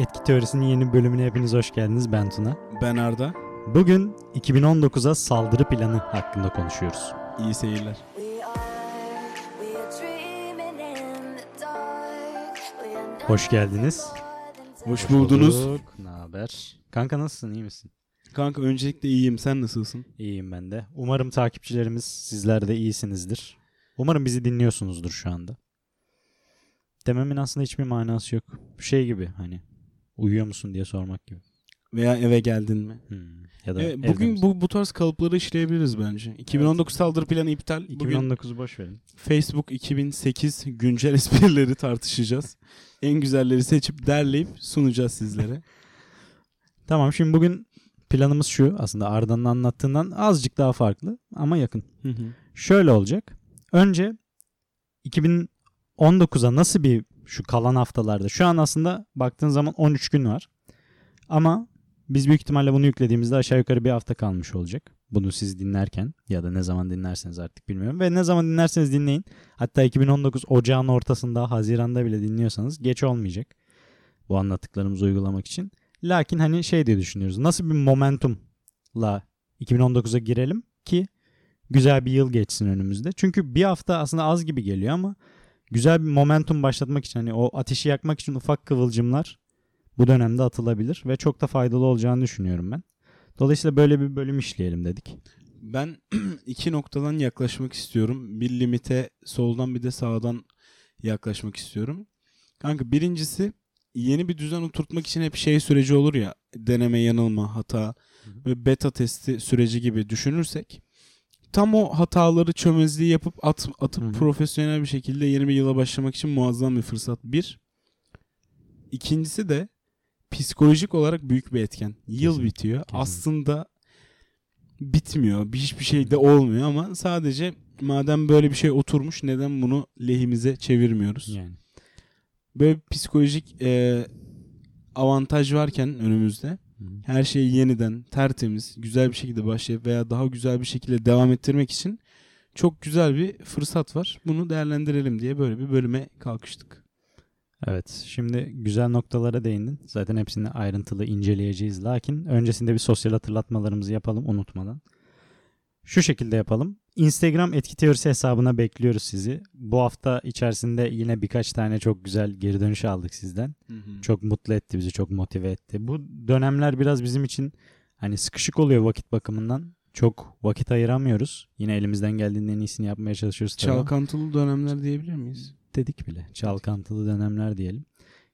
Etki Teorisi'nin yeni bölümüne hepiniz hoş geldiniz. Ben Tuna. Ben Arda. Bugün 2019'a saldırı planı hakkında konuşuyoruz. İyi seyirler. Hoş geldiniz. Hoş buldunuz. bulduk. Ne haber? Kanka nasılsın? iyi misin? Kanka öncelikle iyiyim. Sen nasılsın? İyiyim ben de. Umarım takipçilerimiz sizler de iyisinizdir. Umarım bizi dinliyorsunuzdur şu anda. Dememin aslında hiçbir manası yok. Şey gibi hani uyuyor musun diye sormak gibi. Veya eve geldin mi? Hmm. Ya da Evet, bugün misin? bu bu tarz kalıpları işleyebiliriz bence. 2019 saldırı planı iptal. Bugün 2019'u boş verin. Facebook 2008 güncel esprileri tartışacağız. en güzelleri seçip derleyip sunacağız sizlere. Tamam şimdi bugün planımız şu aslında Arda'nın anlattığından azıcık daha farklı ama yakın. Hı hı. Şöyle olacak. Önce 2019'a nasıl bir şu kalan haftalarda şu an aslında baktığın zaman 13 gün var. Ama biz büyük ihtimalle bunu yüklediğimizde aşağı yukarı bir hafta kalmış olacak. Bunu siz dinlerken ya da ne zaman dinlerseniz artık bilmiyorum. Ve ne zaman dinlerseniz dinleyin. Hatta 2019 ocağın ortasında Haziran'da bile dinliyorsanız geç olmayacak. Bu anlattıklarımızı uygulamak için. Lakin hani şey diye düşünüyoruz. Nasıl bir momentumla 2019'a girelim ki güzel bir yıl geçsin önümüzde. Çünkü bir hafta aslında az gibi geliyor ama güzel bir momentum başlatmak için hani o ateşi yakmak için ufak kıvılcımlar bu dönemde atılabilir ve çok da faydalı olacağını düşünüyorum ben. Dolayısıyla böyle bir bölüm işleyelim dedik. Ben iki noktadan yaklaşmak istiyorum. Bir limite soldan bir de sağdan yaklaşmak istiyorum. Kanka birincisi yeni bir düzen oturtmak için hep şey süreci olur ya deneme yanılma hata ve beta testi süreci gibi düşünürsek tam o hataları çömezliği yapıp at, atıp Hı hı. profesyonel bir şekilde yeni bir yıla başlamak için muazzam bir fırsat. Bir. İkincisi de psikolojik olarak büyük bir etken. Yıl Kesinlikle, bitiyor. kesinlikle. Aslında bitmiyor. Bir hiçbir şey de olmuyor ama sadece madem böyle bir şey oturmuş neden bunu lehimize çevirmiyoruz? Yani. Böyle psikolojik e, avantaj varken önümüzde her şeyi yeniden tertemiz, güzel bir şekilde başlayıp veya daha güzel bir şekilde devam ettirmek için çok güzel bir fırsat var. Bunu değerlendirelim diye böyle bir bölüme kalkıştık. Evet şimdi güzel noktalara değindin. Zaten hepsini ayrıntılı inceleyeceğiz. Lakin öncesinde bir sosyal hatırlatmalarımızı yapalım unutmadan. Şu şekilde yapalım. Instagram etki teorisi hesabına bekliyoruz sizi. Bu hafta içerisinde yine birkaç tane çok güzel geri dönüş aldık sizden. Çok mutlu etti bizi, çok motive etti. Bu dönemler biraz bizim için hani sıkışık oluyor vakit bakımından. Çok vakit ayıramıyoruz. Yine elimizden geldiğinde en iyisini yapmaya çalışıyoruz. tabii Çalkantılı dönemler diyebilir miyiz? dedik bile. Çalkantılı dönemler diyelim.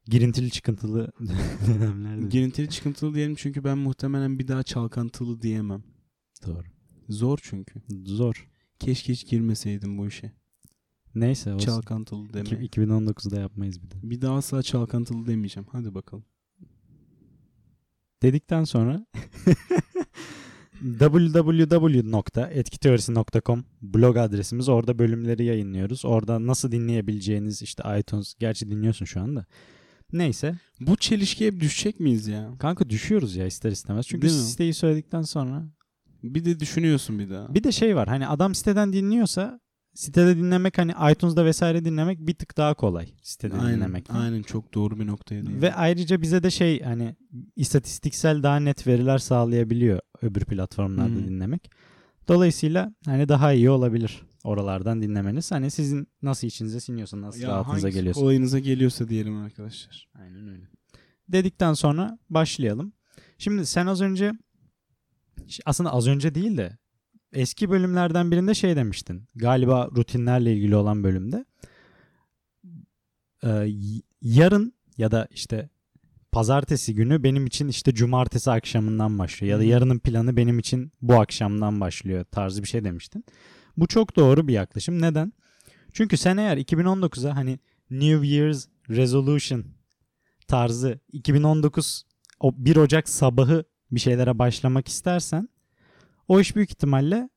Girintili çıkıntılı dönemler. Girintili çıkıntılı diyelim çünkü ben muhtemelen bir daha çalkantılı diyemem. Doğru. Zor çünkü. Zor. Keşke hiç girmeseydim bu işe. Neyse olsun. Çalkantılı deme. İki- 2019'da yapmayız bir de. Bir daha asla çalkantılı demeyeceğim. Hadi bakalım. Dedikten sonra www.etkiteorisi.com blog adresimiz. Orada bölümleri yayınlıyoruz. Orada nasıl dinleyebileceğiniz işte iTunes. Gerçi dinliyorsun şu anda. Neyse. Bu çelişkiye düşecek miyiz ya? Kanka düşüyoruz ya ister istemez. Çünkü siteyi söyledikten sonra. Bir de düşünüyorsun bir daha. Bir de şey var. Hani adam siteden dinliyorsa sitede dinlemek hani iTunes'da vesaire dinlemek bir tık daha kolay. Sitede aynen, dinlemek. aynen çok doğru bir noktaya değindin. Ve ayrıca bize de şey hani istatistiksel daha net veriler sağlayabiliyor öbür platformlarda Hı. dinlemek. Dolayısıyla hani daha iyi olabilir oralardan dinlemeniz. Hani sizin nasıl içinize siniyorsa nasıl Ya rahatınıza geliyorsa. kolayınıza geliyorsa diyelim arkadaşlar. Aynen öyle. Dedikten sonra başlayalım. Şimdi sen az önce aslında az önce değil de eski bölümlerden birinde şey demiştin. Galiba rutinlerle ilgili olan bölümde. Ee, yarın ya da işte pazartesi günü benim için işte cumartesi akşamından başlıyor. Ya da yarının planı benim için bu akşamdan başlıyor tarzı bir şey demiştin. Bu çok doğru bir yaklaşım. Neden? Çünkü sen eğer 2019'a hani New Year's Resolution tarzı 2019 o 1 Ocak sabahı bir şeylere başlamak istersen o iş büyük ihtimalle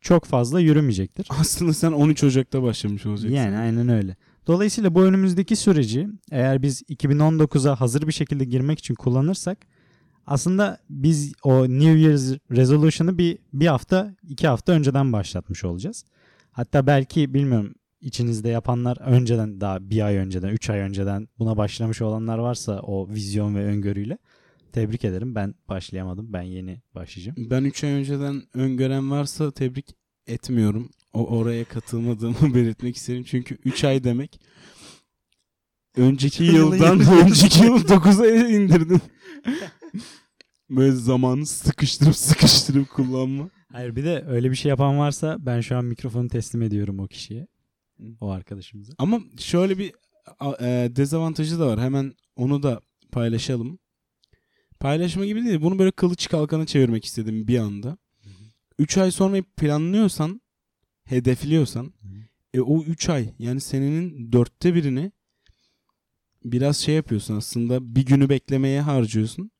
çok fazla yürümeyecektir. Aslında sen 13 Ocak'ta başlamış olacaksın. Yani aynen öyle. Dolayısıyla bu önümüzdeki süreci eğer biz 2019'a hazır bir şekilde girmek için kullanırsak aslında biz o New Year's Resolution'ı bir, bir hafta iki hafta önceden başlatmış olacağız. Hatta belki bilmiyorum içinizde yapanlar önceden daha bir ay önceden, üç ay önceden buna başlamış olanlar varsa o vizyon ve öngörüyle tebrik ederim. Ben başlayamadım. Ben yeni başlayacağım. Ben 3 ay önceden öngören varsa tebrik etmiyorum. O oraya katılmadığımı belirtmek isterim. Çünkü 3 ay demek önceki yıldan önceki yıl 9'a indirdim. Böyle zamanı sıkıştırıp sıkıştırıp kullanma. Hayır bir de öyle bir şey yapan varsa ben şu an mikrofonu teslim ediyorum o kişiye. O arkadaşımıza. Ama şöyle bir e, dezavantajı da var. Hemen onu da paylaşalım. Paylaşma gibi değil. Bunu böyle kılıç kalkana çevirmek istedim bir anda. 3 ay sonra planlıyorsan, hedefliyorsan e, o 3 ay yani senenin dörtte birini biraz şey yapıyorsun aslında bir günü beklemeye harcıyorsun.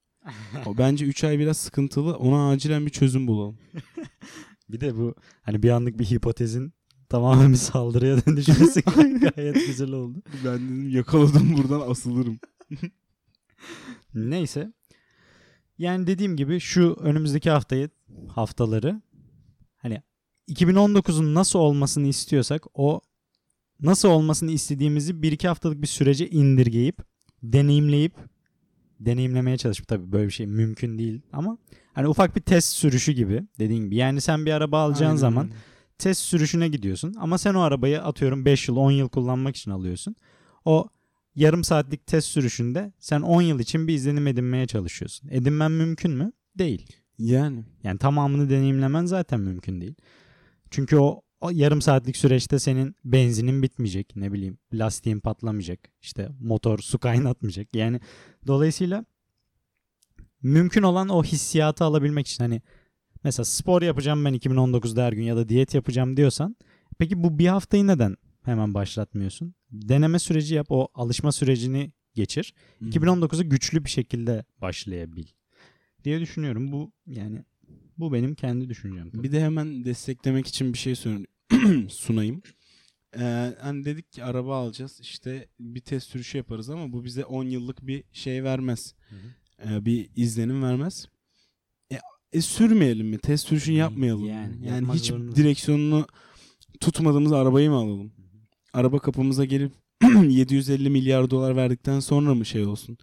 O bence 3 ay biraz sıkıntılı. Ona acilen bir çözüm bulalım. Bir de bu hani bir anlık bir hipotezin tamamen bir saldırıya dönüşmesi gayet güzel oldu. Ben dedim yakaladım buradan asılırım. Neyse. Yani dediğim gibi şu önümüzdeki haftayı haftaları hani 2019'un nasıl olmasını istiyorsak o nasıl olmasını istediğimizi bir iki haftalık bir sürece indirgeyip deneyimleyip deneyimlemeye çalışıp tabii böyle bir şey mümkün değil ama hani ufak bir test sürüşü gibi dediğim gibi. Yani sen bir araba alacağın Aynen zaman test sürüşüne gidiyorsun ama sen o arabayı atıyorum 5 yıl 10 yıl kullanmak için alıyorsun. O yarım saatlik test sürüşünde sen 10 yıl için bir izlenim edinmeye çalışıyorsun. Edinmen mümkün mü? Değil. yani Yani tamamını deneyimlemen zaten mümkün değil. Çünkü o, o yarım saatlik süreçte senin benzinin bitmeyecek. Ne bileyim lastiğin patlamayacak. İşte motor su kaynatmayacak. Yani dolayısıyla mümkün olan o hissiyatı alabilmek için hani mesela spor yapacağım ben 2019'da her gün ya da diyet yapacağım diyorsan peki bu bir haftayı neden hemen başlatmıyorsun? Deneme süreci yap. O alışma sürecini geçir. 2019'u güçlü bir şekilde başlayabil diye düşünüyorum. Bu yani bu benim kendi düşüncem. tabii. Bir de hemen desteklemek için bir şey sunayım. Ee, hani dedik ki araba alacağız işte bir test sürüşü yaparız ama bu bize 10 yıllık bir şey vermez. Ee, bir izlenim vermez. E, e, sürmeyelim mi? Test sürüşünü yapmayalım Yani? Yani hiç direksiyonunu tutmadığımız arabayı mı alalım? Araba kapımıza gelip 750 milyar dolar verdikten sonra mı şey olsun?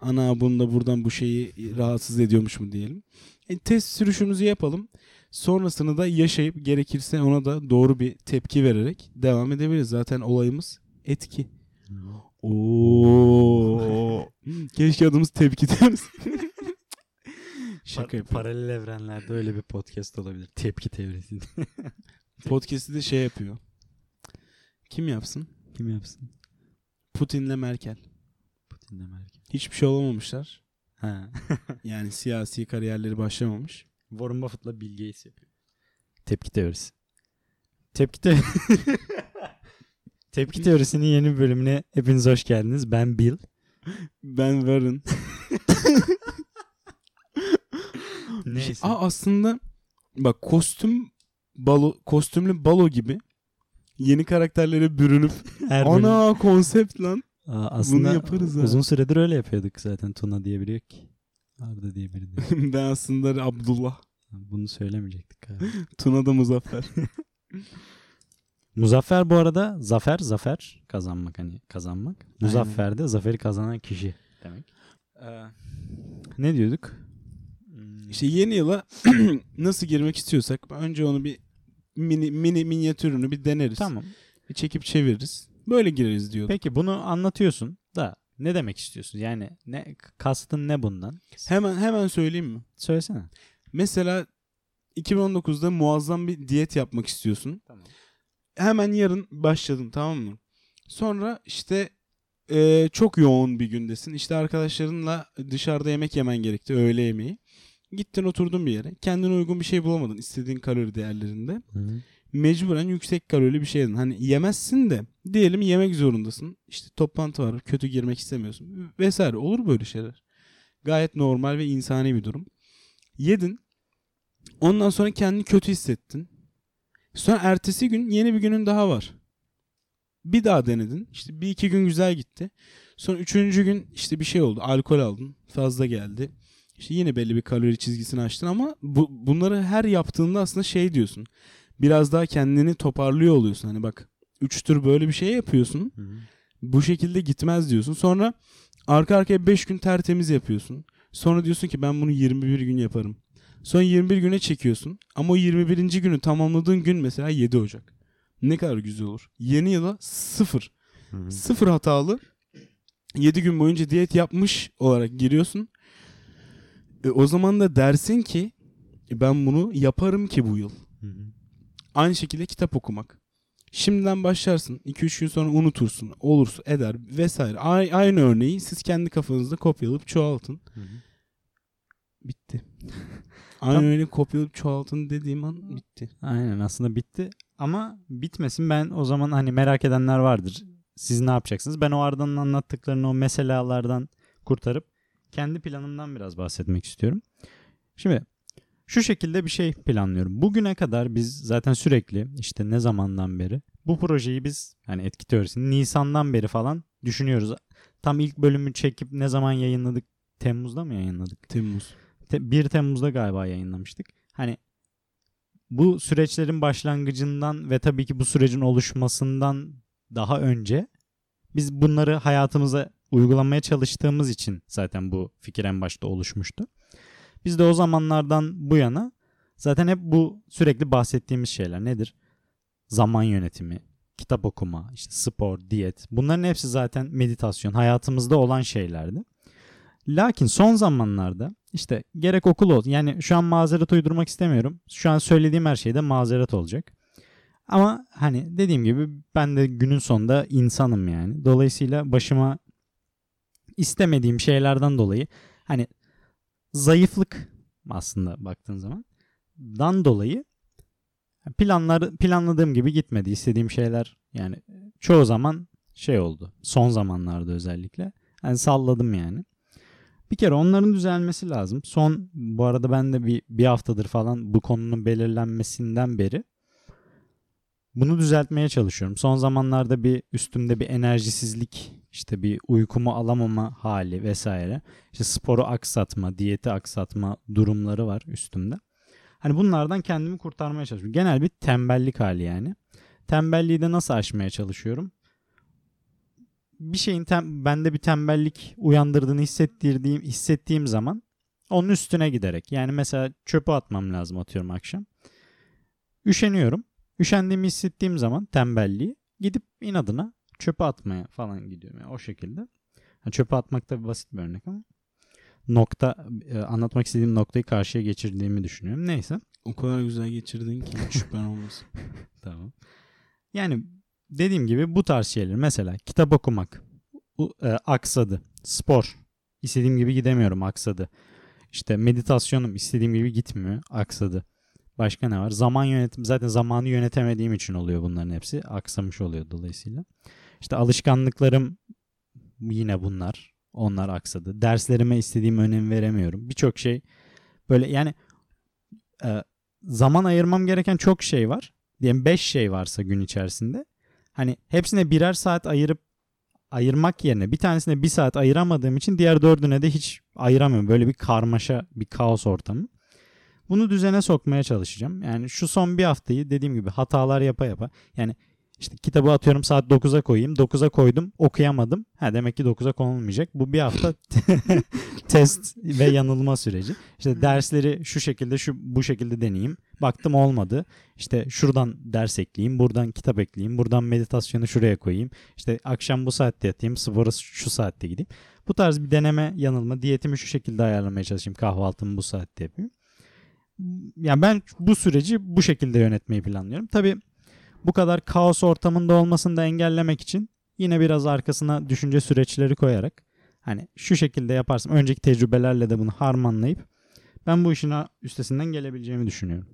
Ana bunda buradan bu şeyi rahatsız ediyormuş mu diyelim. E, test sürüşümüzü yapalım. Sonrasını da yaşayıp gerekirse ona da doğru bir tepki vererek devam edebiliriz. Zaten olayımız etki. Oo. Keşke adımız tepki deriz. Şaka yapıyorum. Paralel evrenlerde öyle bir podcast olabilir. Tepki teorisi. Podcast'i de şey yapıyor. Kim yapsın? Kim yapsın? Putin'le Merkel. Putin'le Merkel. Hiçbir şey olamamışlar. Ha. Yani siyasi kariyerleri başlamamış. Warren Buffett'la Bill Gates yapıyor. Tepki teorisi. Tepki te Tepki teorisinin yeni bir bölümüne hepiniz hoş geldiniz. Ben Bill. Ben Warren. Neyse. Aa aslında bak kostüm balo kostümlü balo gibi yeni karakterlere bürünüp Her bölüm- ana konsept lan. Aa, aslında yaparız ha. uzun süredir öyle yapıyorduk zaten. Tuna diye biri yok ki. Arda diye biri de. yok. ben aslında Abdullah. Bunu söylemeyecektik galiba. Tuna da Muzaffer. Muzaffer bu arada zafer zafer kazanmak hani kazanmak. Muzaffer de zaferi kazanan kişi demek. Ee, ne diyorduk? Hmm, İşte yeni yıla nasıl girmek istiyorsak önce onu bir mini mini minyatürünü bir deneriz. tamam. Bir çekip çeviririz. Böyle gireriz diyordum. Peki bunu anlatıyorsun da ne demek istiyorsun? Yani ne kastın ne bundan? Hemen hemen söyleyeyim mi? Söylesene. Mesela 2019'da muazzam bir diyet yapmak istiyorsun. Tamam. Hemen yarın başladın tamam mı? Sonra işte e, çok yoğun bir gündesin. İşte arkadaşlarınla dışarıda yemek yemen gerekti. Öğle yemeği. Gittin oturdun bir yere. Kendine uygun bir şey bulamadın istediğin kalori değerlerinde. Mecburen yüksek kalorili bir şey yedin. Hani yemezsin de diyelim yemek zorundasın. İşte toplantı var. Kötü girmek istemiyorsun. Vesaire. Olur böyle şeyler. Gayet normal ve insani bir durum. Yedin. Ondan sonra kendini kötü hissettin. Sonra ertesi gün yeni bir günün daha var. Bir daha denedin. İşte bir iki gün güzel gitti. Sonra üçüncü gün işte bir şey oldu. Alkol aldın. Fazla geldi. İşte yine belli bir kalori çizgisini açtın ama bu, bunları her yaptığında aslında şey diyorsun. Biraz daha kendini toparlıyor oluyorsun. Hani bak 3 tur böyle bir şey yapıyorsun. Hı hı. Bu şekilde gitmez diyorsun. Sonra arka arkaya 5 gün tertemiz yapıyorsun. Sonra diyorsun ki ben bunu 21 gün yaparım. Sonra 21 güne çekiyorsun. Ama o 21. günü tamamladığın gün mesela 7 Ocak. Ne kadar güzel olur. Yeni yıla sıfır. Hı hı. Sıfır hatalı 7 gün boyunca diyet yapmış olarak giriyorsun. E, o zaman da dersin ki "E, ben bunu yaparım ki bu yıl. Hı hı. Aynı şekilde kitap okumak. Şimdiden başlarsın. 2-3 gün sonra unutursun. Olursa eder vesaire. Ay- aynı örneği siz kendi kafanızda kopyalayıp çoğaltın. Hı hı. Bitti. aynı Tam- örneği kopyalayıp çoğaltın dediğim an bitti. Aynen aslında bitti. Ama bitmesin ben o zaman hani merak edenler vardır. Siz ne yapacaksınız? Ben o Arda'nın anlattıklarını o meselelerden kurtarıp kendi planımdan biraz bahsetmek istiyorum. Şimdi şu şekilde bir şey planlıyorum. Bugüne kadar biz zaten sürekli işte ne zamandan beri bu projeyi biz hani etki teorisini Nisan'dan beri falan düşünüyoruz. Tam ilk bölümü çekip ne zaman yayınladık? Temmuz'da mı yayınladık? Temmuz. Te- 1 Temmuz'da galiba yayınlamıştık. Hani bu süreçlerin başlangıcından ve tabii ki bu sürecin oluşmasından daha önce biz bunları hayatımıza uygulamaya çalıştığımız için zaten bu fikir en başta oluşmuştu. Biz de o zamanlardan bu yana zaten hep bu sürekli bahsettiğimiz şeyler nedir? Zaman yönetimi, kitap okuma, işte spor, diyet. Bunların hepsi zaten meditasyon, hayatımızda olan şeylerdi. Lakin son zamanlarda işte gerek okul olsun. Yani şu an mazeret uydurmak istemiyorum. Şu an söylediğim her şeyde mazeret olacak. Ama hani dediğim gibi ben de günün sonunda insanım yani. Dolayısıyla başıma istemediğim şeylerden dolayı hani zayıflık aslında baktığın zaman dan dolayı planlar planladığım gibi gitmedi. İstediğim şeyler yani çoğu zaman şey oldu. Son zamanlarda özellikle. Hani salladım yani. Bir kere onların düzelmesi lazım. Son bu arada ben de bir, bir haftadır falan bu konunun belirlenmesinden beri bunu düzeltmeye çalışıyorum. Son zamanlarda bir üstümde bir enerjisizlik, işte bir uykumu alamama hali vesaire. İşte sporu aksatma, diyeti aksatma durumları var üstümde. Hani bunlardan kendimi kurtarmaya çalışıyorum. Genel bir tembellik hali yani. Tembelliği de nasıl aşmaya çalışıyorum? bir şeyin tem, bende bir tembellik uyandırdığını hissettirdiğim hissettiğim zaman onun üstüne giderek yani mesela çöpü atmam lazım atıyorum akşam. Üşeniyorum. Üşendiğimi hissettiğim zaman tembelliği gidip inadına çöpe atmaya falan gidiyorum. Yani o şekilde. Yani çöpe atmak da basit bir örnek ama nokta e, anlatmak istediğim noktayı karşıya geçirdiğimi düşünüyorum. Neyse. O kadar güzel geçirdin ki şüphen olmasın. Tamam. Yani dediğim gibi bu tarz şeyler mesela kitap okumak u- e, aksadı. Spor istediğim gibi gidemiyorum aksadı. İşte meditasyonum istediğim gibi gitmiyor aksadı. Başka ne var? Zaman yönetim zaten zamanı yönetemediğim için oluyor bunların hepsi. Aksamış oluyor dolayısıyla. İşte alışkanlıklarım yine bunlar. Onlar aksadı. Derslerime istediğim önem veremiyorum. Birçok şey böyle yani e, zaman ayırmam gereken çok şey var. Diyelim 5 şey varsa gün içerisinde. Hani hepsine birer saat ayırıp ayırmak yerine bir tanesine bir saat ayıramadığım için diğer dördüne de hiç ayıramıyorum. Böyle bir karmaşa, bir kaos ortamı. Bunu düzene sokmaya çalışacağım. Yani şu son bir haftayı dediğim gibi hatalar yapa yapa. Yani işte kitabı atıyorum saat 9'a koyayım. 9'a koydum okuyamadım. Ha demek ki 9'a konulmayacak. Bu bir hafta test ve yanılma süreci. İşte dersleri şu şekilde şu bu şekilde deneyeyim. Baktım olmadı. İşte şuradan ders ekleyeyim, buradan kitap ekleyeyim, buradan meditasyonu şuraya koyayım. İşte akşam bu saatte yatayım, spora şu saatte gideyim. Bu tarz bir deneme yanılma. Diyetimi şu şekilde ayarlamaya çalışayım. Kahvaltımı bu saatte yapayım. Yani ben bu süreci bu şekilde yönetmeyi planlıyorum. Tabii bu kadar kaos ortamında olmasını da engellemek için yine biraz arkasına düşünce süreçleri koyarak hani şu şekilde yaparsam önceki tecrübelerle de bunu harmanlayıp ben bu işin üstesinden gelebileceğimi düşünüyorum.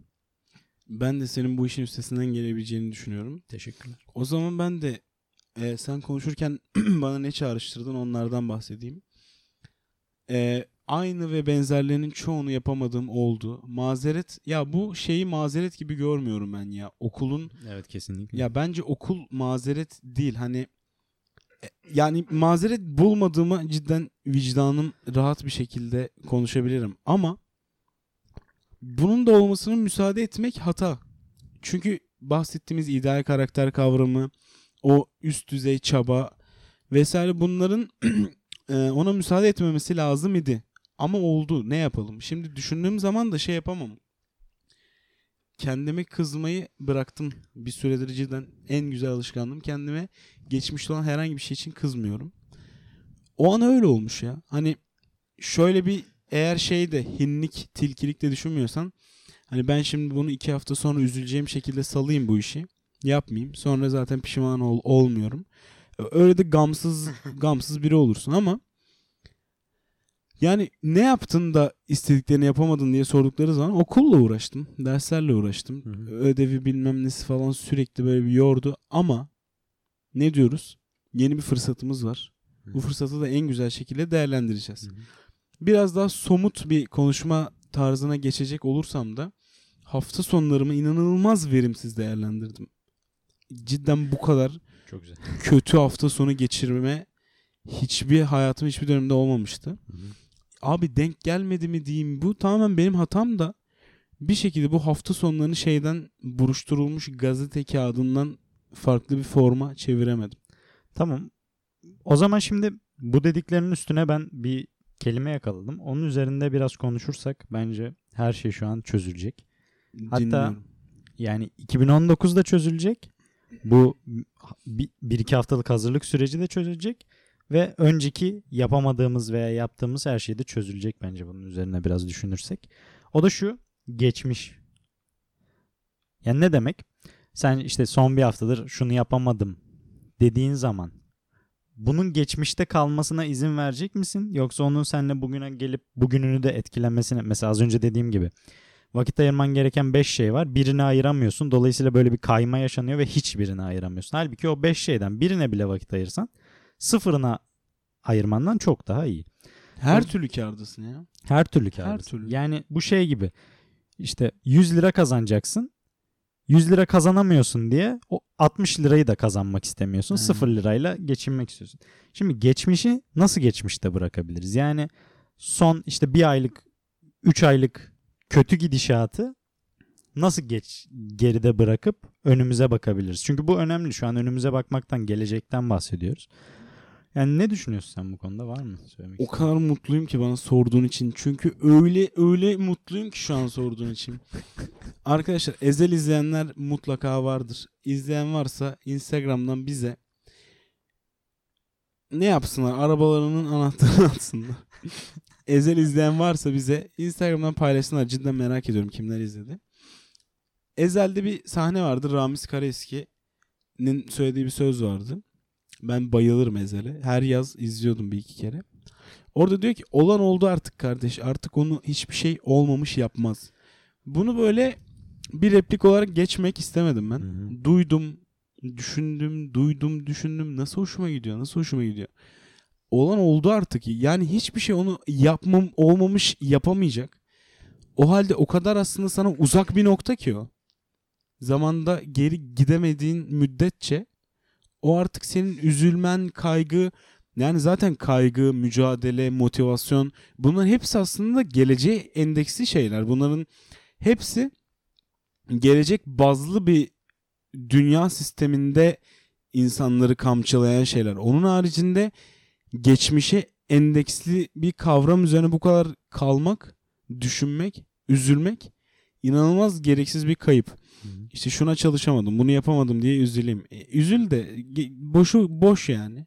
Ben de senin bu işin üstesinden gelebileceğini düşünüyorum. Teşekkürler. O zaman ben de e, sen konuşurken bana ne çağrıştırdın onlardan bahsedeyim. E, aynı ve benzerlerinin çoğunu yapamadığım oldu. Mazeret ya bu şeyi mazeret gibi görmüyorum ben ya. Okulun Evet kesinlikle. ya bence okul mazeret değil. Hani e, yani mazeret bulmadığıma cidden vicdanım rahat bir şekilde konuşabilirim. Ama bunun da olmasının müsaade etmek hata. Çünkü bahsettiğimiz ideal karakter kavramı, o üst düzey çaba vesaire bunların e, ona müsaade etmemesi lazım idi. Ama oldu. Ne yapalım? Şimdi düşündüğüm zaman da şey yapamam. Kendime kızmayı bıraktım. Bir süredir cidden en güzel alışkanlığım. Kendime geçmişte olan herhangi bir şey için kızmıyorum. O an öyle olmuş ya. Hani şöyle bir eğer şeyde hinlik, tilkilik de düşünmüyorsan hani ben şimdi bunu iki hafta sonra üzüleceğim şekilde salayım bu işi. Yapmayayım. Sonra zaten pişman ol, olmuyorum. Öyle de gamsız gamsız biri olursun ama yani ne yaptın da istediklerini yapamadın diye sordukları zaman okulla uğraştım. Derslerle uğraştım. Hı hı. Ödevi bilmem nesi falan sürekli böyle bir yordu ama ne diyoruz? Yeni bir fırsatımız var. Bu fırsatı da en güzel şekilde değerlendireceğiz. Hı hı. Biraz daha somut bir konuşma tarzına geçecek olursam da hafta sonlarımı inanılmaz verimsiz değerlendirdim. Cidden bu kadar Çok güzel. kötü hafta sonu geçirme hiçbir hayatım hiçbir dönemde olmamıştı. Hı hı. Abi denk gelmedi mi diyeyim bu tamamen benim hatam da bir şekilde bu hafta sonlarını şeyden buruşturulmuş gazete kağıdından farklı bir forma çeviremedim. Tamam. O zaman şimdi bu dediklerinin üstüne ben bir kelime yakaladım. Onun üzerinde biraz konuşursak bence her şey şu an çözülecek. Hatta- Dinliyorum. Yani 2019'da çözülecek. Bu bir, bir iki haftalık hazırlık süreci de çözülecek. Ve önceki yapamadığımız veya yaptığımız her şey de çözülecek bence bunun üzerine biraz düşünürsek. O da şu geçmiş. Yani ne demek? Sen işte son bir haftadır şunu yapamadım dediğin zaman bunun geçmişte kalmasına izin verecek misin? Yoksa onun seninle bugüne gelip bugününü de etkilemesine mesela az önce dediğim gibi vakit ayırman gereken 5 şey var. Birini ayıramıyorsun. Dolayısıyla böyle bir kayma yaşanıyor ve hiçbirini ayıramıyorsun. Halbuki o 5 şeyden birine bile vakit ayırsan sıfırına ayırmandan çok daha iyi. Her türlü kârdasın ya. Her türlü Her kârdasın. türlü. Yani bu şey gibi işte 100 lira kazanacaksın. 100 lira kazanamıyorsun diye o 60 lirayı da kazanmak istemiyorsun. Aynen. 0 lirayla geçinmek istiyorsun. Şimdi geçmişi nasıl geçmişte bırakabiliriz? Yani son işte bir aylık 3 aylık kötü gidişatı nasıl geç geride bırakıp önümüze bakabiliriz? Çünkü bu önemli. Şu an önümüze bakmaktan, gelecekten bahsediyoruz. Yani ne düşünüyorsun sen bu konuda? Var mı söylemek O kadar mutluyum ki bana sorduğun için. Çünkü öyle öyle mutluyum ki şu an sorduğun için. Arkadaşlar Ezel izleyenler mutlaka vardır. İzleyen varsa Instagram'dan bize ne yapsınlar? Arabalarının anahtarını atsınlar. Ezel izleyen varsa bize Instagram'dan paylaşsınlar. Cidden merak ediyorum kimler izledi. Ezel'de bir sahne vardı. Ramiz Karaeski'nin söylediği bir söz vardı. Ben bayılırım Ezel'e. Her yaz izliyordum bir iki kere. Orada diyor ki olan oldu artık kardeş. Artık onu hiçbir şey olmamış yapmaz. Bunu böyle bir replik olarak geçmek istemedim ben. Hı hı. Duydum, düşündüm, duydum, düşündüm. Nasıl hoşuma gidiyor? Nasıl hoşuma gidiyor? Olan oldu artık. Yani hiçbir şey onu yapmam olmamış yapamayacak. O halde o kadar aslında sana uzak bir nokta ki o. Zamanda geri gidemediğin müddetçe o artık senin üzülmen, kaygı yani zaten kaygı, mücadele, motivasyon bunların hepsi aslında geleceğe endeksli şeyler. Bunların hepsi gelecek bazlı bir dünya sisteminde insanları kamçılayan şeyler. Onun haricinde geçmişe endeksli bir kavram üzerine bu kadar kalmak, düşünmek, üzülmek inanılmaz gereksiz bir kayıp. İşte şuna çalışamadım, bunu yapamadım diye üzüleyim. E, üzül de boşu boş yani.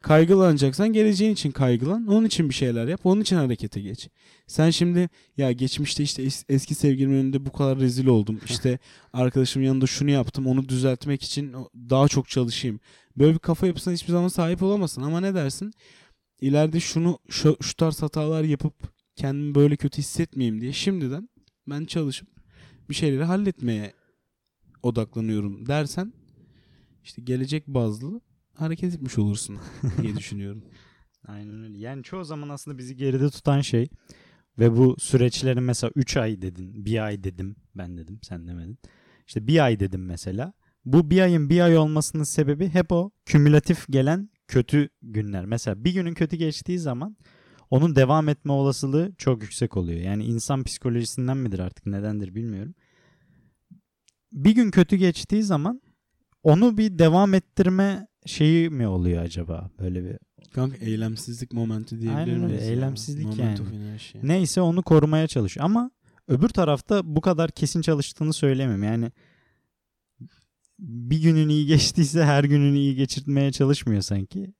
Kaygılanacaksan geleceğin için kaygılan. Onun için bir şeyler yap. Onun için harekete geç. Sen şimdi ya geçmişte işte es- eski sevgilimin önünde bu kadar rezil oldum. İşte arkadaşımın yanında şunu yaptım. Onu düzeltmek için daha çok çalışayım. Böyle bir kafa yapısına hiçbir zaman sahip olamazsın. Ama ne dersin? İleride şunu şu, şu tarz hatalar yapıp kendimi böyle kötü hissetmeyeyim diye şimdiden ben çalışıp bir şeyleri halletmeye odaklanıyorum dersen işte gelecek bazlı hareket etmiş olursun diye düşünüyorum. Aynen öyle. Yani çoğu zaman aslında bizi geride tutan şey ve bu süreçlerin mesela 3 ay dedin, bir ay dedim, ben dedim, sen demedin. İşte bir ay dedim mesela. Bu bir ayın bir ay olmasının sebebi hep o kümülatif gelen kötü günler. Mesela bir günün kötü geçtiği zaman onun devam etme olasılığı çok yüksek oluyor. Yani insan psikolojisinden midir artık nedendir bilmiyorum. bir gün kötü geçtiği zaman onu bir devam ettirme şeyi mi oluyor acaba? Böyle bir Kanka eylemsizlik momenti diyebilir Aynen öyle, miyiz? eylemsizlik yani. inertia. neyse onu korumaya çalışıyor. Ama öbür tarafta bu kadar kesin çalıştığını söyleyemem. Yani bir günün iyi geçtiyse her gününü iyi geçirtmeye çalışmıyor sanki.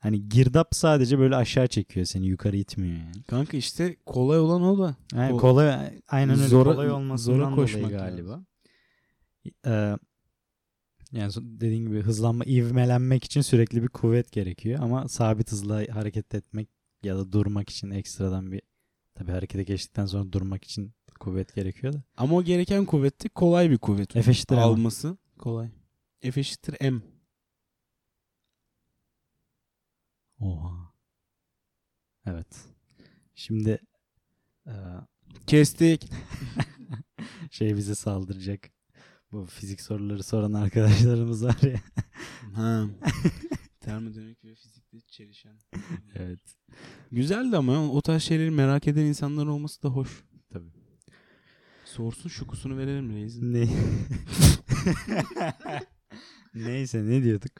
Hani girdap sadece böyle aşağı çekiyor seni yukarı itmiyor yani. Kanka işte kolay olan o da. Yani Ko- kolay aynen öyle Zora- kolay olmasından zora dolayı koşmak galiba. Ee, yani dediğin gibi hızlanma, ivmelenmek için sürekli bir kuvvet gerekiyor ama sabit hızla hareket etmek ya da durmak için ekstradan bir tabii harekete geçtikten sonra durmak için kuvvet gerekiyor da. Ama o gereken kuvveti kolay bir kuvvet. F eşittir. Alması kolay. F eşittir M. Oha. Evet. Şimdi e, Kestik. şey bize saldıracak. Bu fizik soruları soran arkadaşlarımız var ya. ha. Termodinamik ve fizikle çelişen. evet. Güzeldi ama o tarz şeyleri merak eden insanlar olması da hoş. Tabii. Sorsun şukusunu verelim reis. Ne? Neyse ne diyorduk?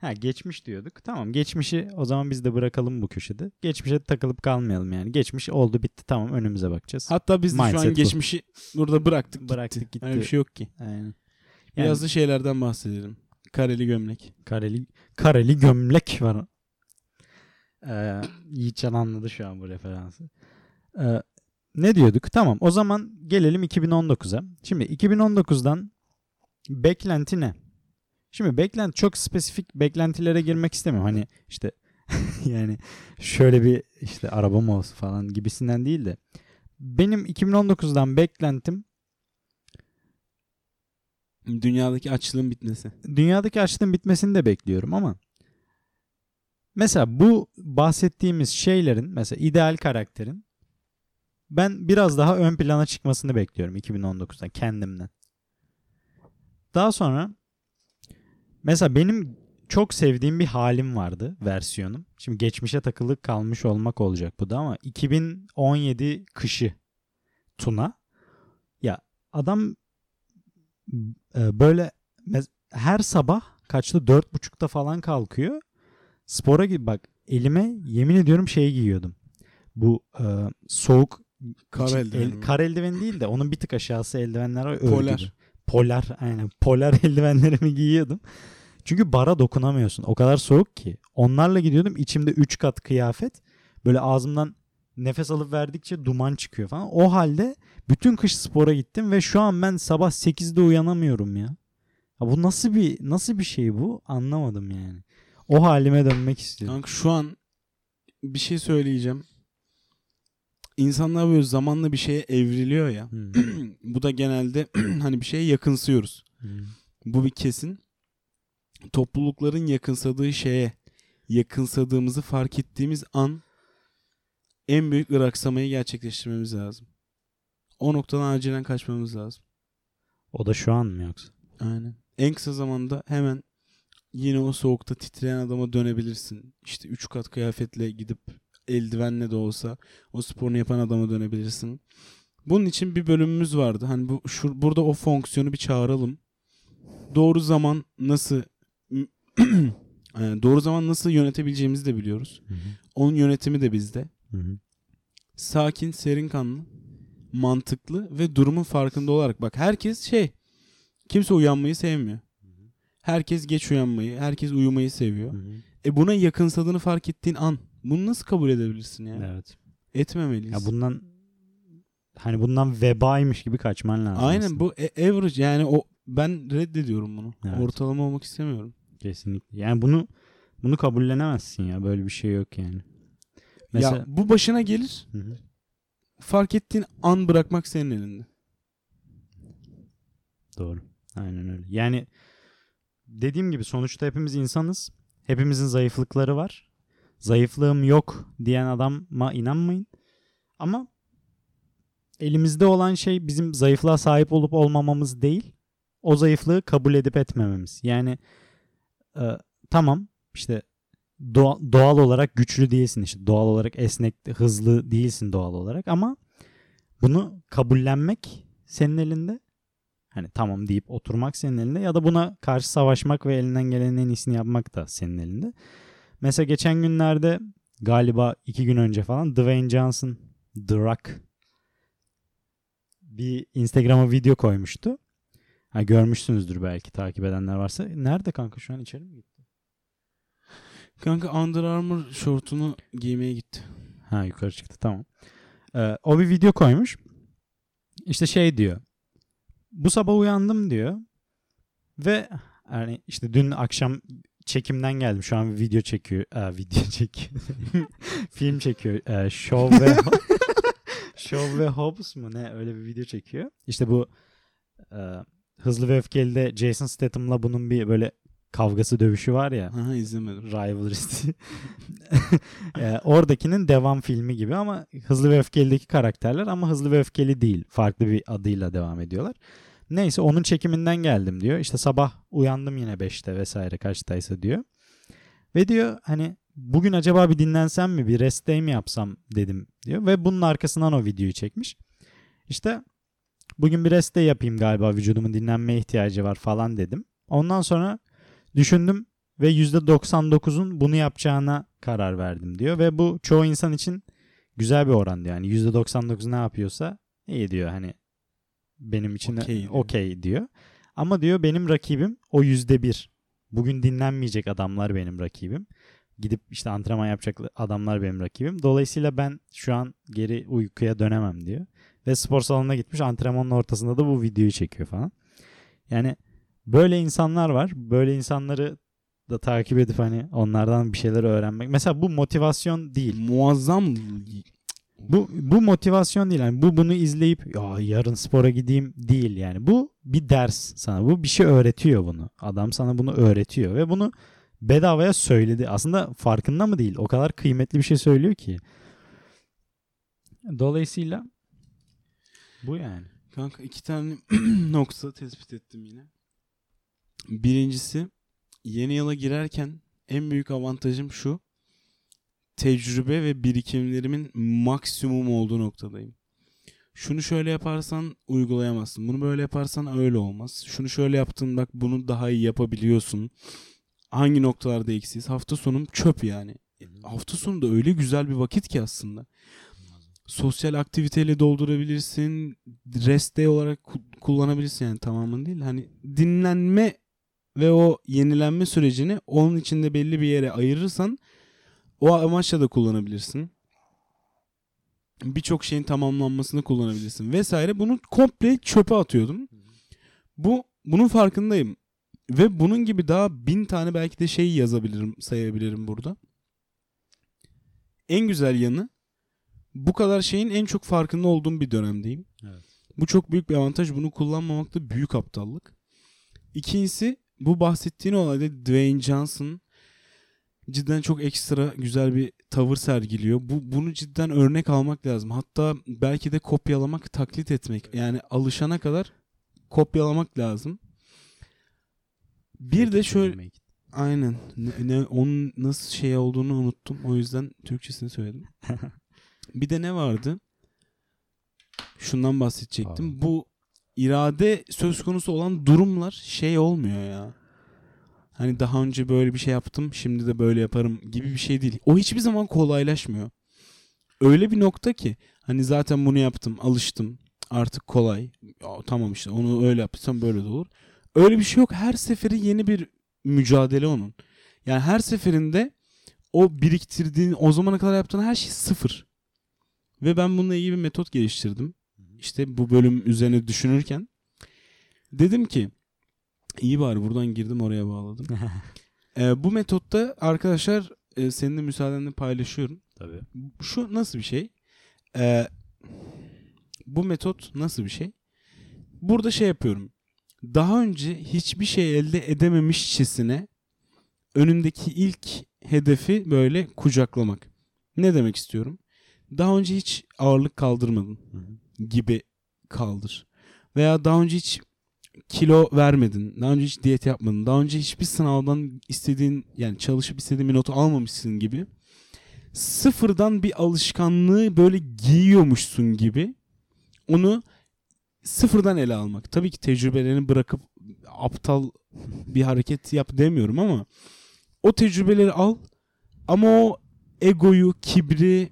Ha geçmiş diyorduk. Tamam geçmişi o zaman biz de bırakalım bu köşede. Geçmişe takılıp kalmayalım yani. Geçmiş oldu bitti tamam önümüze bakacağız. Hatta biz de şu an bu. geçmişi burada bıraktık. Bıraktık gitti. gitti. Öyle bir şey yok ki. Aynen. Yani Biraz da şeylerden bahsedelim. Kareli gömlek. kareli, kareli gömlek var. Ee, Yiğitcan anladı şu an bu referansı. Ee, ne diyorduk? Tamam o zaman gelelim 2019'a. Şimdi 2019'dan beklenti ne? Şimdi beklenti çok spesifik beklentilere girmek istemiyorum. Hani işte yani şöyle bir işte arabam olsun falan gibisinden değil de benim 2019'dan beklentim Dünyadaki açlığın bitmesi. dünyadaki açlığın bitmesini de bekliyorum ama mesela bu bahsettiğimiz şeylerin mesela ideal karakterin ben biraz daha ön plana çıkmasını bekliyorum 2019'dan kendimden. Daha sonra mesela benim çok sevdiğim bir halim vardı versiyonum. Şimdi geçmişe takılı kalmış olmak olacak bu da ama 2017 kışı Tuna ya adam e, böyle her sabah kaçta dört buçukta falan kalkıyor. Spora gibi bak elime yemin ediyorum şey giyiyordum. Bu e, soğuk Kar eldiveni el- kar eldiven değil de onun bir tık aşağısı eldivenler var. Polar. gibi. Polar aynen. Polar eldivenlerimi giyiyordum. Çünkü bara dokunamıyorsun. O kadar soğuk ki. Onlarla gidiyordum. İçimde 3 kat kıyafet. Böyle ağzımdan nefes alıp verdikçe duman çıkıyor falan. O halde bütün kış spora gittim ve şu an ben sabah 8'de uyanamıyorum ya. ya bu nasıl bir nasıl bir şey bu? Anlamadım yani. O halime dönmek istiyorum. Kanka şu an bir şey söyleyeceğim. İnsanlar böyle zamanla bir şeye evriliyor ya. Hmm. Bu da genelde hani bir şeye yakınsıyoruz. Hmm. Bu bir kesin. Toplulukların yakınsadığı şeye yakınsadığımızı fark ettiğimiz an en büyük ıraksamayı gerçekleştirmemiz lazım. O noktadan acilen kaçmamız lazım. O da şu an mı yoksa? Aynen. En kısa zamanda hemen yine o soğukta titreyen adama dönebilirsin. İşte üç kat kıyafetle gidip eldivenle de olsa o sporunu yapan adama dönebilirsin. Bunun için bir bölümümüz vardı. Hani bu şu, burada o fonksiyonu bir çağıralım. Doğru zaman nasıl Yani doğru zaman nasıl yönetebileceğimizi de biliyoruz. Onun yönetimi de bizde. Hı hı. Sakin, serin kanlı, mantıklı ve durumun farkında olarak. Bak herkes şey, kimse uyanmayı sevmiyor. Herkes geç uyanmayı, herkes uyumayı seviyor. Hı hı. E buna yakınsadığını fark ettiğin an bunu nasıl kabul edebilirsin yani? Evet. Etmemeliyiz. Ya bundan hani bundan vebaymış gibi kaçman lazım. Aynen aslında. bu e- average yani o ben reddediyorum bunu. Evet. Ortalama olmak istemiyorum. kesinlikle. Yani bunu bunu kabullenemezsin ya. Böyle bir şey yok yani. Mesela Ya bu başına gelir. Hı hı. Fark ettiğin an bırakmak senin elinde. Doğru. Aynen öyle. Yani dediğim gibi sonuçta hepimiz insanız. Hepimizin zayıflıkları var. Zayıflığım yok diyen adama inanmayın. Ama elimizde olan şey bizim zayıflığa sahip olup olmamamız değil. O zayıflığı kabul edip etmememiz. Yani e, tamam işte doğa- doğal olarak güçlü değilsin işte doğal olarak esnek hızlı değilsin doğal olarak ama bunu kabullenmek senin elinde Hani tamam deyip oturmak senin elinde ya da buna karşı savaşmak ve elinden gelenin en iyisini yapmak da senin elinde. Mesela geçen günlerde galiba iki gün önce falan Dwayne Johnson The Rock bir Instagram'a video koymuştu. Ha, görmüşsünüzdür belki takip edenler varsa. Nerede kanka şu an içeri mi gitti? Kanka Under Armour şortunu giymeye gitti. Ha yukarı çıktı tamam. Ee, o bir video koymuş. İşte şey diyor. Bu sabah uyandım diyor. Ve yani işte dün akşam çekimden geldim. Şu an video çekiyor. Aa, video çekiyor. Film çekiyor. Ee, Show ve Show ve Hobbs mu ne öyle bir video çekiyor. İşte bu e, Hızlı ve Öfkeli'de Jason Statham'la bunun bir böyle kavgası dövüşü var ya. Aha izlemedim. Rivalry. Ee, oradakinin devam filmi gibi ama Hızlı ve Öfkeli'deki karakterler ama Hızlı ve Öfkeli değil. Farklı bir adıyla devam ediyorlar. Neyse onun çekiminden geldim diyor. İşte sabah uyandım yine 5'te vesaire kaçtaysa diyor. Ve diyor hani bugün acaba bir dinlensem mi bir rest day mi yapsam dedim diyor. Ve bunun arkasından o videoyu çekmiş. İşte bugün bir rest day yapayım galiba vücudumun dinlenmeye ihtiyacı var falan dedim. Ondan sonra düşündüm ve %99'un bunu yapacağına karar verdim diyor. Ve bu çoğu insan için güzel bir oran diyor. Yani %99 ne yapıyorsa iyi diyor hani benim için Okey diyor. okey diyor. Ama diyor benim rakibim o %1. Bugün dinlenmeyecek adamlar benim rakibim. Gidip işte antrenman yapacak adamlar benim rakibim. Dolayısıyla ben şu an geri uykuya dönemem diyor. Ve spor salonuna gitmiş antrenmanın ortasında da bu videoyu çekiyor falan. Yani böyle insanlar var. Böyle insanları da takip edip hani onlardan bir şeyler öğrenmek. Mesela bu motivasyon değil. Muazzam Bu bu motivasyon değil. Yani bu bunu izleyip ya yarın spora gideyim değil yani. Bu bir ders sana. Bu bir şey öğretiyor bunu. Adam sana bunu öğretiyor ve bunu bedavaya söyledi. Aslında farkında mı değil? O kadar kıymetli bir şey söylüyor ki. Dolayısıyla bu yani. Kanka iki tane nokta tespit ettim yine. Birincisi yeni yıla girerken en büyük avantajım şu. Tecrübe ve birikimlerimin maksimum olduğu noktadayım. Şunu şöyle yaparsan uygulayamazsın. Bunu böyle yaparsan öyle olmaz. Şunu şöyle yaptın bak bunu daha iyi yapabiliyorsun. Hangi noktalarda eksiyiz? Hafta sonum çöp yani. Hafta sonu da öyle güzel bir vakit ki aslında. Sosyal aktiviteyle doldurabilirsin. Rest day olarak ku- kullanabilirsin yani tamamını değil. Hani dinlenme ve o yenilenme sürecini onun içinde belli bir yere ayırırsan o amaçla da kullanabilirsin. Birçok şeyin tamamlanmasını kullanabilirsin vesaire. Bunu komple çöpe atıyordum. Bu bunun farkındayım. Ve bunun gibi daha bin tane belki de şey yazabilirim, sayabilirim burada. En güzel yanı bu kadar şeyin en çok farkında olduğum bir dönemdeyim. Evet. Bu çok büyük bir avantaj. Bunu kullanmamak da büyük aptallık. İkincisi bu bahsettiğin olayda Dwayne Johnson cidden çok ekstra güzel bir tavır sergiliyor. Bu bunu cidden örnek almak lazım. Hatta belki de kopyalamak, taklit etmek. Yani alışana kadar kopyalamak lazım. Bir de şöyle aynen ne, ne- onun nasıl şey olduğunu unuttum. O yüzden Türkçesini söyledim. bir de ne vardı? Şundan bahsedecektim. Bu irade söz konusu olan durumlar şey olmuyor ya. Hani daha önce böyle bir şey yaptım, şimdi de böyle yaparım gibi bir şey değil. O hiçbir zaman kolaylaşmıyor. Öyle bir nokta ki hani zaten bunu yaptım, alıştım. Artık kolay. Ya, tamam işte onu öyle yapsam böyle de olur. Öyle bir şey yok. Her seferi yeni bir mücadele onun. Yani her seferinde o biriktirdiğin, o zamana kadar yaptığın her şey sıfır. Ve ben bununla ilgili bir metot geliştirdim. İşte bu bölüm üzerine düşünürken. Dedim ki iyi bari buradan girdim oraya bağladım. Ee, bu metotta arkadaşlar e, senin de müsaadenle paylaşıyorum. Tabii. Şu nasıl bir şey? Ee, bu metot nasıl bir şey? Burada şey yapıyorum. Daha önce hiçbir şey elde edememişçesine önündeki ilk hedefi böyle kucaklamak. Ne demek istiyorum? Daha önce hiç ağırlık kaldırmadın gibi kaldır. Veya daha önce hiç kilo vermedin. Daha önce hiç diyet yapmadın. Daha önce hiçbir sınavdan istediğin yani çalışıp istediğin bir notu almamışsın gibi. Sıfırdan bir alışkanlığı böyle giyiyormuşsun gibi. Onu sıfırdan ele almak. Tabii ki tecrübelerini bırakıp aptal bir hareket yap demiyorum ama o tecrübeleri al ama o egoyu, kibri,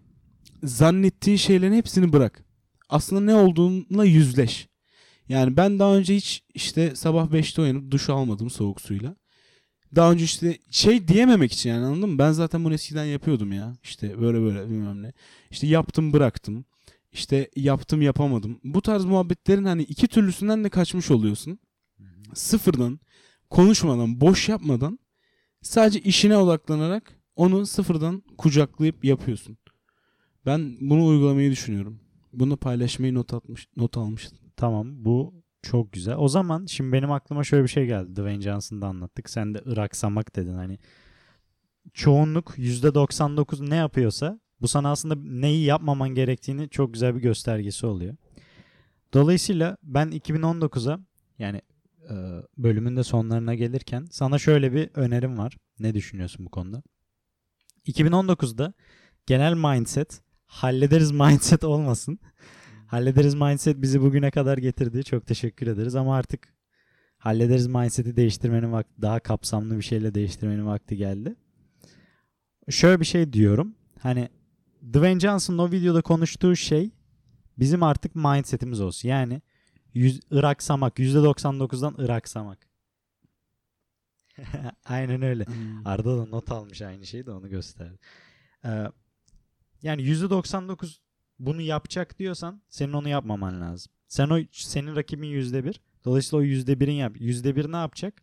zannettiğin şeylerin hepsini bırak. Aslında ne olduğunla yüzleş. Yani ben daha önce hiç işte sabah 5'te uyanıp duş almadım soğuk suyla. Daha önce işte şey diyememek için yani anladın mı? Ben zaten bunu eskiden yapıyordum ya. İşte böyle böyle bilmem ne. İşte yaptım bıraktım. İşte yaptım yapamadım. Bu tarz muhabbetlerin hani iki türlüsünden de kaçmış oluyorsun. Sıfırdan konuşmadan, boş yapmadan sadece işine odaklanarak onu sıfırdan kucaklayıp yapıyorsun. Ben bunu uygulamayı düşünüyorum. Bunu paylaşmayı not atmış, not almıştım. Tamam bu çok güzel. O zaman şimdi benim aklıma şöyle bir şey geldi. Dwayne Johnson'da anlattık. Sen de Iraksamak dedin. Hani çoğunluk %99 ne yapıyorsa bu sana aslında neyi yapmaman gerektiğini çok güzel bir göstergesi oluyor. Dolayısıyla ben 2019'a yani e, bölümün de sonlarına gelirken sana şöyle bir önerim var. Ne düşünüyorsun bu konuda? 2019'da genel mindset hallederiz mindset olmasın. Hallederiz mindset bizi bugüne kadar getirdi. Çok teşekkür ederiz ama artık hallederiz mindset'i değiştirmenin vakti daha kapsamlı bir şeyle değiştirmenin vakti geldi. Şöyle bir şey diyorum. Hani Dwayne Johnson'ın o videoda konuştuğu şey bizim artık mindset'imiz olsun. Yani yüz, ıraksamak. %99'dan ıraksamak. Aynen öyle. Arda da not almış aynı şeyi de onu gösterdi. Ee, yani %99 bunu yapacak diyorsan senin onu yapmaman lazım. Sen o senin rakibin %1. Dolayısıyla o %1'in yap. %1 ne yapacak?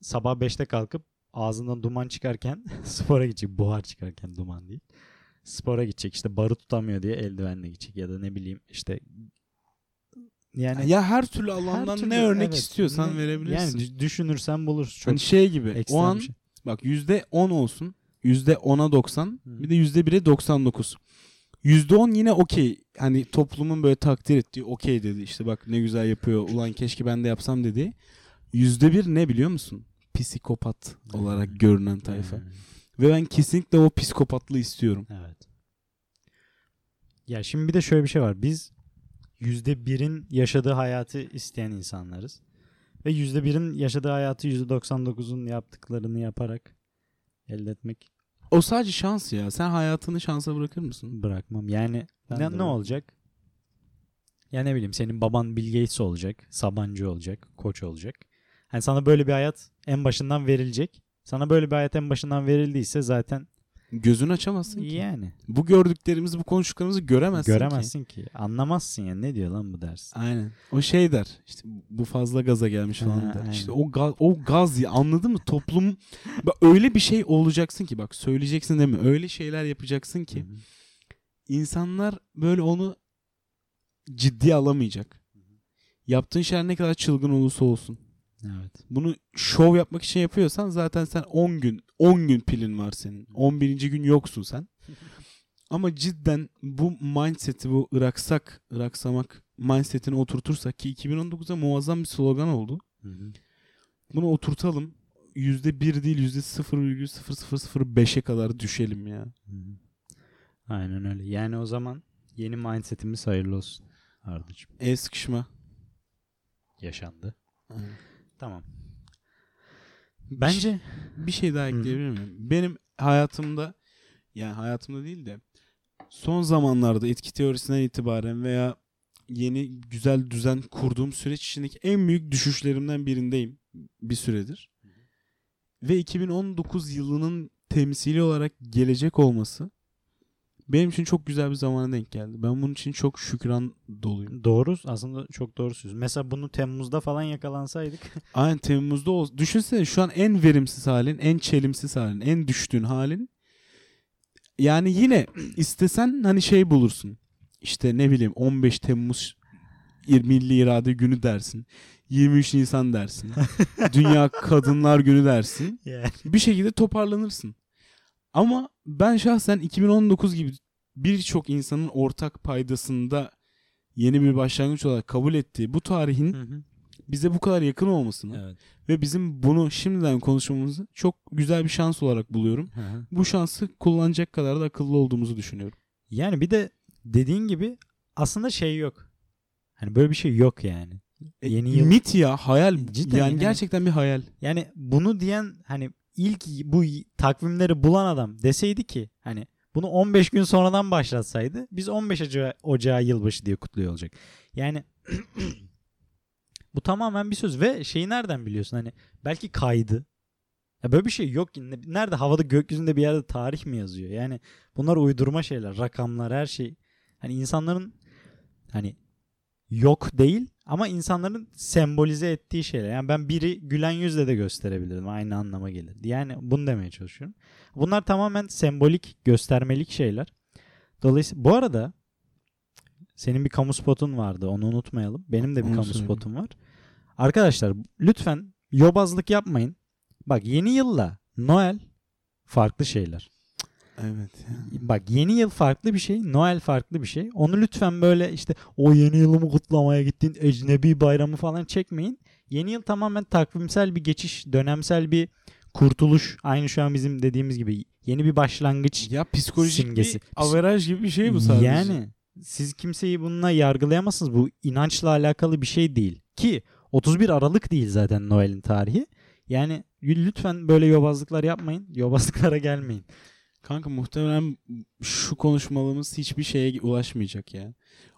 Sabah 5'te kalkıp ağzından duman çıkarken spora gidecek. Buhar çıkarken duman değil. Spora gidecek. İşte barı tutamıyor diye eldivenle gidecek. Ya da ne bileyim işte yani ya her türlü alandan her türlü- ne örnek evet, istiyorsan ne- verebilirsin. Yani dü- düşünürsen bulursun. Çok hani şey gibi o an bir şey. bak yüzde on olsun. Yüzde ona 90 Hı. bir de yüzde bire 99. Yüzde on yine okey. Hani toplumun böyle takdir ettiği okey dedi. İşte bak ne güzel yapıyor. Ulan keşke ben de yapsam dedi. Yüzde bir ne biliyor musun? Psikopat olarak görünen tayfa. Hmm. Ve ben kesinlikle o psikopatlığı istiyorum. Evet. Ya şimdi bir de şöyle bir şey var. Biz %1'in yaşadığı hayatı isteyen insanlarız. Ve %1'in yaşadığı hayatı %99'un yaptıklarını yaparak elde etmek O sadece şans ya. Sen hayatını şansa bırakır mısın? bırakmam. Yani Ben ne, ne bırakmam. olacak? Ya ne bileyim senin baban Bill Gates olacak, Sabancı olacak, Koç olacak. Hani sana böyle bir hayat en başından verilecek. Sana böyle bir hayat en başından verildiyse zaten Gözünü açamazsın ki. yani Bu gördüklerimizi, bu konuştuklarımızı göremezsin ki. göremezsin ki. Anlamazsın ya ne diyor lan bu dersin. Aynen. O şey der. İşte bu fazla gaza gelmiş falan Ha, der. aynen. İşte o gaz, o gaz ya anladın mı? Toplum öyle bir şey olacaksın ki bak söyleyeceksin değil mi? Öyle şeyler yapacaksın ki Hı hı. insanlar böyle onu ciddiye alamayacak. Yaptığın şeyler ne kadar çılgın olursa olsun. Evet. Bunu şov yapmak için yapıyorsan zaten sen 10 gün 10 gün pilin var senin. 11. gün yoksun sen. Ama cidden bu mindset'i bu ıraksak, ıraksamak mindset'ini oturtursak ki 2019'da muazzam bir slogan oldu. Hı hı. Bunu oturtalım. %1 değil %0,0005'e kadar düşelim ya. Hı hı. Aynen öyle. Yani o zaman yeni mindset'imiz hayırlı olsun. Ardacığım. El sıkışma. Yaşandı. Tamam. Bence Bir şey daha ekleyebilir miyim? Benim hayatımda yani hayatımda değil de son zamanlarda etki teorisinden itibaren veya yeni güzel düzen kurduğum süreç içindeki en büyük düşüşlerimden birindeyim bir süredir. Ve 2019 yılının temsili olarak gelecek olması benim için çok güzel bir zamana denk geldi. Ben bunun için çok şükran doluyum. doğru aslında çok doğru söylüyorsun. Mesela bunu Temmuz'da falan yakalansaydık. Aynen Temmuz'da ol. Düşünsene şu an en verimsiz halin, en çelimsiz halin, en düştüğün halin. Yani yine istesen hani şey bulursun. İşte ne bileyim 15 Temmuz Milli İrade Günü dersin. 23 Nisan dersin. Dünya Kadınlar Günü dersin. yani. Bir şekilde toparlanırsın. Ama ben şahsen 2019 gibi birçok insanın ortak paydasında yeni bir başlangıç olarak kabul ettiği bu tarihin bize bu kadar yakın olmasını evet. ve bizim bunu şimdiden konuşmamızı çok güzel bir şans olarak buluyorum. Hı hı. Bu şansı kullanacak kadar da akıllı olduğumuzu düşünüyorum. Yani bir de dediğin gibi aslında şey yok. Hani böyle bir şey yok yani. E, Yeni yıl Mit ya hayal. Cidden yani yani. gerçekten bir hayal. Yani bunu diyen hani ilk bu takvimleri bulan adam deseydi ki hani bunu 15 gün sonradan başlatsaydı biz 15 Ocağı, Ocağı yılbaşı diye kutluyor olacak. Yani bu tamamen bir söz ve şeyi nereden biliyorsun hani belki kaydı. Ya böyle bir şey yok. ki. Nerede havada gökyüzünde bir yerde tarih mi yazıyor? Yani bunlar uydurma şeyler, rakamlar, her şey. Hani insanların hani yok değil ama insanların sembolize ettiği şeyler. Yani ben biri gülen yüzle de gösterebilirdim. Aynı anlama gelirdi. Yani bunu demeye çalışıyorum. Bunlar tamamen sembolik, göstermelik şeyler. Dolayısıyla bu arada senin bir kamu spotun vardı. Onu unutmayalım. Benim de bir Onu kamu söyle. spotum var. Arkadaşlar lütfen yobazlık yapmayın. Bak yeni yılla Noel farklı şeyler. Evet. ya. Bak yeni yıl farklı bir şey, Noel farklı bir şey. Onu lütfen böyle işte o yeni yılımı kutlamaya gittin, ecnebi bayramı falan çekmeyin. Yeni yıl tamamen takvimsel bir geçiş, dönemsel bir kurtuluş. Aynı şu an bizim dediğimiz gibi yeni bir başlangıç. Ya psikolojik Simgesi. bir averaj gibi bir şey bu sadece. Yani siz kimseyi bununla yargılayamazsınız. Bu inançla alakalı bir şey değil. Ki 31 Aralık değil zaten Noel'in tarihi. Yani lütfen böyle yobazlıklar yapmayın. Yobazlıklara gelmeyin. Kanka muhtemelen şu konuşmalarımız hiçbir şeye ulaşmayacak ya.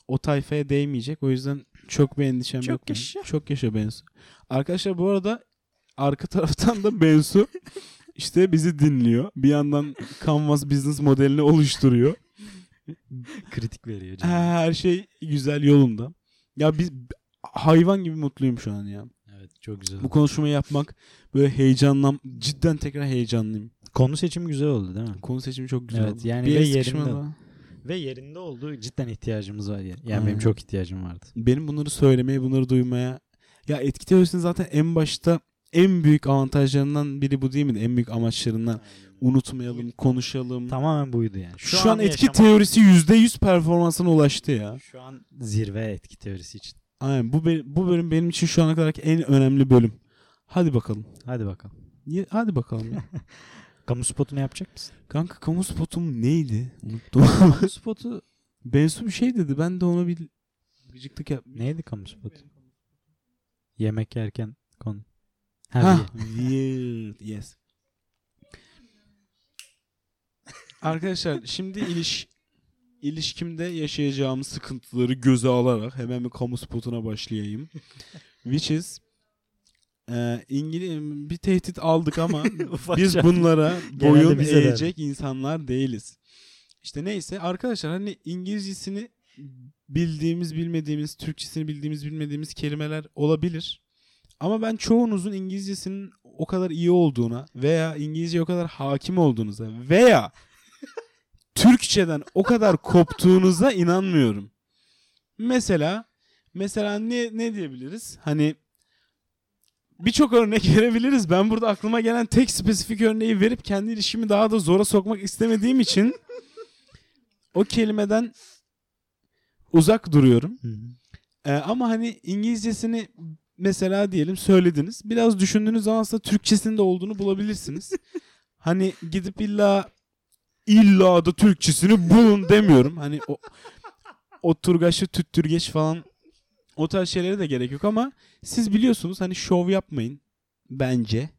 O tayfaya değmeyecek. O yüzden çok bir endişem Çok yok. benim. yaşa. Çok yaşa Bensu. Arkadaşlar bu arada arka taraftan da Bensu işte bizi dinliyor. Bir yandan Canvas business modelini oluşturuyor. Kritik veriyor. Her şey güzel yolunda. Ya biz hayvan gibi mutluyum şu an ya. Evet çok güzel. Bu konuşmayı yapmak böyle heyecanlam cidden tekrar heyecanlıyım. Konu seçimi güzel oldu değil mi? Konu seçimi çok güzel Evet, oldu. yani bir ve yerinde. Ve yerinde oldu. Cidden ihtiyacımız var ya. Yani Aynen. benim çok ihtiyacım vardı. Benim bunları söylemeye, bunları duymaya. Ya etki teorisinin zaten en başta en büyük avantajlarından biri bu değil mi? En büyük amaçlarından unutmayalım, konuşalım. Tamamen buydu yani. Şu, an etki yaşamak- teorisi %100 performansına ulaştı ya. Şu an zirve etki teorisi için. Aynen bu, bu bölüm benim için şu ana kadar en önemli bölüm. Hadi bakalım. Hadi bakalım. Hadi bakalım ya. Kamu spotunu yapacak mısın? Kanka kamu spotum neydi? Unuttum. kamu spotu Bensu bir şey dedi. Ben de ona bir gıcıklık yap. neydi kamu spotu? Yemek yerken konu. Ha, Ha, weird. Yes. Arkadaşlar şimdi iliş ilişkimde yaşayacağım sıkıntıları göze alarak hemen bir kamu spotuna başlayayım. Which is e, İngiliz bir tehdit aldık ama biz bunlara boyun eğecek insanlar değiliz. İşte neyse arkadaşlar hani İngilizcesini bildiğimiz bilmediğimiz, Türkçesini bildiğimiz bilmediğimiz kelimeler olabilir. Ama ben çoğunuzun İngilizcesinin o kadar iyi olduğuna veya İngilizce o kadar hakim olduğunuza veya Türkçeden o kadar koptuğunuza inanmıyorum. Mesela mesela ne ne diyebiliriz? Hani birçok örnek verebiliriz. Ben burada aklıma gelen tek spesifik örneği verip kendi ilişkimi daha da zora sokmak istemediğim için o kelimeden uzak duruyorum. Hı hı. Ee, ama hani İngilizcesini mesela diyelim söylediniz. Biraz düşündüğünüz zaman aslında Türkçesinde olduğunu bulabilirsiniz. hani gidip illa illa da Türkçesini bulun demiyorum. Hani o o turgaçlı tüttürgeç falan o tarz şeylere de gerek yok ama siz biliyorsunuz hani şov yapmayın bence.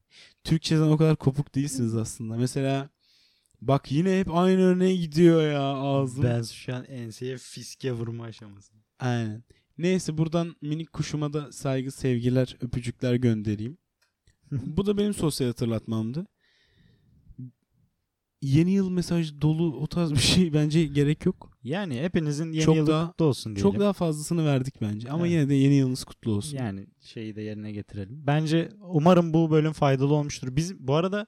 Türkçeden o kadar kopuk değilsiniz aslında. Mesela bak yine hep aynı örneğe gidiyor ya ağzım. Ben şu an enseye fiske vurma aşaması. Aynen. Neyse buradan minik kuşuma da saygı, sevgiler, öpücükler göndereyim. Bu da benim sosyal hatırlatmamdı. Yeni yıl mesaj dolu o tarz bir şey bence gerek yok. Yani hepinizin yeni Çok yılı daha- kutlu olsun diyelim. Çok daha fazlasını verdik bence. Ama Evet. yine de yeni yılınız kutlu olsun. Yani şeyi de yerine getirelim. Bence umarım bu bölüm faydalı olmuştur. Biz bu arada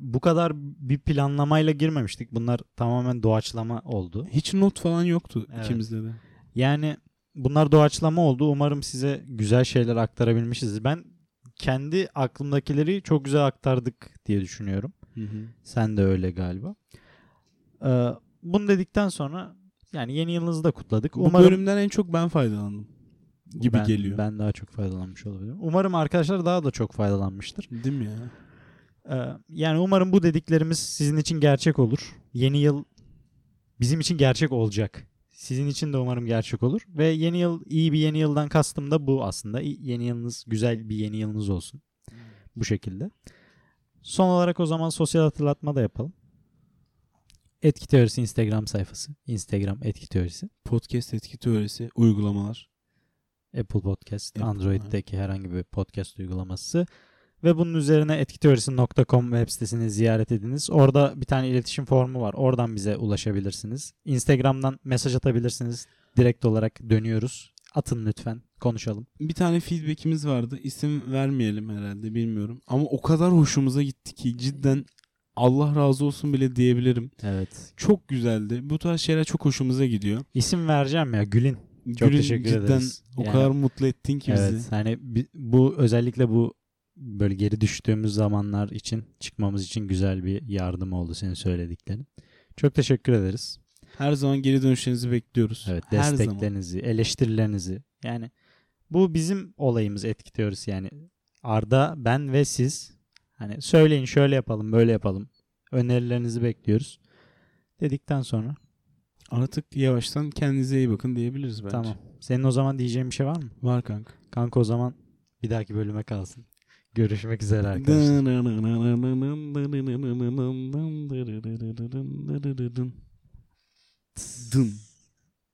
bu kadar bir planlamayla girmemiştik. Bunlar tamamen doğaçlama oldu. Hiç not falan yoktu Evet. ikimizde de. Yani bunlar doğaçlama oldu. Umarım size güzel şeyler aktarabilmişiz. Ben kendi aklımdakileri çok güzel aktardık diye düşünüyorum. Hı hı. Sen de öyle galiba. Ee, bunu dedikten sonra yani yeni yılınızı da kutladık. Bu Umarım bölümden en çok ben faydalandım gibi ben, geliyor. Ben daha çok faydalanmış olabilirim. Umarım arkadaşlar daha da çok faydalanmıştır. Değil mi ya? Ee, yani umarım bu dediklerimiz sizin için gerçek olur. Yeni yıl bizim için gerçek olacak. Sizin için de umarım gerçek olur. Ve yeni yıl iyi bir yeni yıldan kastım da bu aslında. Yeni yılınız güzel bir yeni yılınız olsun. Bu şekilde. Son olarak o zaman sosyal hatırlatma da yapalım. Etki Teorisi Instagram sayfası. Instagram Etki Teorisi. Podcast etki teorisi, uygulamalar. Apple Podcast, Apple, Android'deki herhangi bir podcast uygulaması. Ve bunun üzerine etkiteorisi.com web sitesini ziyaret ediniz. Orada bir tane iletişim formu var. Oradan bize ulaşabilirsiniz. Instagram'dan mesaj atabilirsiniz. Direkt olarak dönüyoruz. Atın lütfen. Konuşalım. Bir tane feedback'imiz vardı. İsim vermeyelim herhalde bilmiyorum. Ama o kadar hoşumuza gitti ki cidden Allah razı olsun bile diyebilirim. Evet. Çok güzeldi. Bu tarz şeyler çok hoşumuza gidiyor. İsim vereceğim ya Gül'in. Çok Gül'ün teşekkür cidden ederiz. o Yani- kadar mutlu ettin ki bizi. Evet. Hani bu özellikle bu böyle geri düştüğümüz zamanlar için çıkmamız için güzel bir yardım oldu senin söylediklerin. Çok teşekkür ederiz. Her zaman geri dönüşlerinizi bekliyoruz. Evet, Her zaman. desteklerinizi, eleştirilerinizi. Yani bu bizim olayımız etki teorisi yani. Arda, ben ve siz hani söyleyin şöyle yapalım, böyle yapalım. Önerilerinizi bekliyoruz. Dedikten sonra Artık yavaştan kendinize iyi bakın diyebiliriz bence. tamam. Senin o zaman diyeceğin bir şey var mı? Var kanka. Kanka o zaman bir dahaki bölüme kalsın. Görüşmek üzere arkadaşlar. Dın.